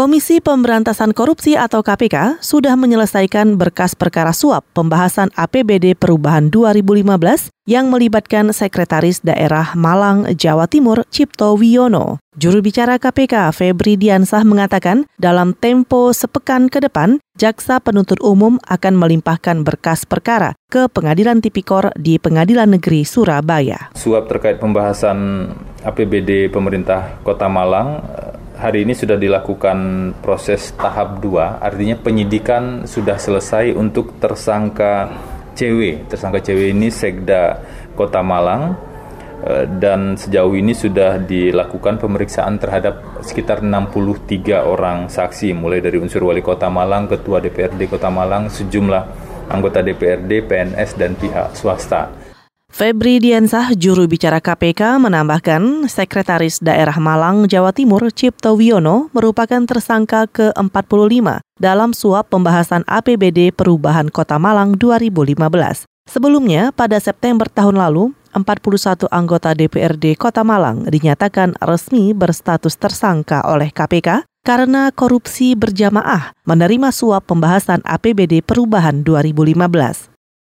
Komisi Pemberantasan Korupsi atau KPK sudah menyelesaikan berkas perkara suap pembahasan APBD Perubahan 2015 yang melibatkan Sekretaris Daerah Malang, Jawa Timur, Cipto Wiono. Juru bicara KPK, Febri Diansah mengatakan, dalam tempo sepekan ke depan, Jaksa Penuntut Umum akan melimpahkan berkas perkara ke Pengadilan Tipikor di Pengadilan Negeri Surabaya. Suap terkait pembahasan APBD pemerintah Kota Malang hari ini sudah dilakukan proses tahap 2, artinya penyidikan sudah selesai untuk tersangka CW. Tersangka CW ini Sekda Kota Malang eh, dan sejauh ini sudah dilakukan pemeriksaan terhadap sekitar 63 orang saksi mulai dari unsur wali kota Malang, ketua DPRD Kota Malang, sejumlah anggota DPRD, PNS dan pihak swasta. Febri Diansah, juru bicara KPK, menambahkan Sekretaris Daerah Malang, Jawa Timur, Cipto Wiono, merupakan tersangka ke-45 dalam suap pembahasan APBD Perubahan Kota Malang 2015. Sebelumnya, pada September tahun lalu, 41 anggota DPRD Kota Malang dinyatakan resmi berstatus tersangka oleh KPK karena korupsi berjamaah menerima suap pembahasan APBD Perubahan 2015.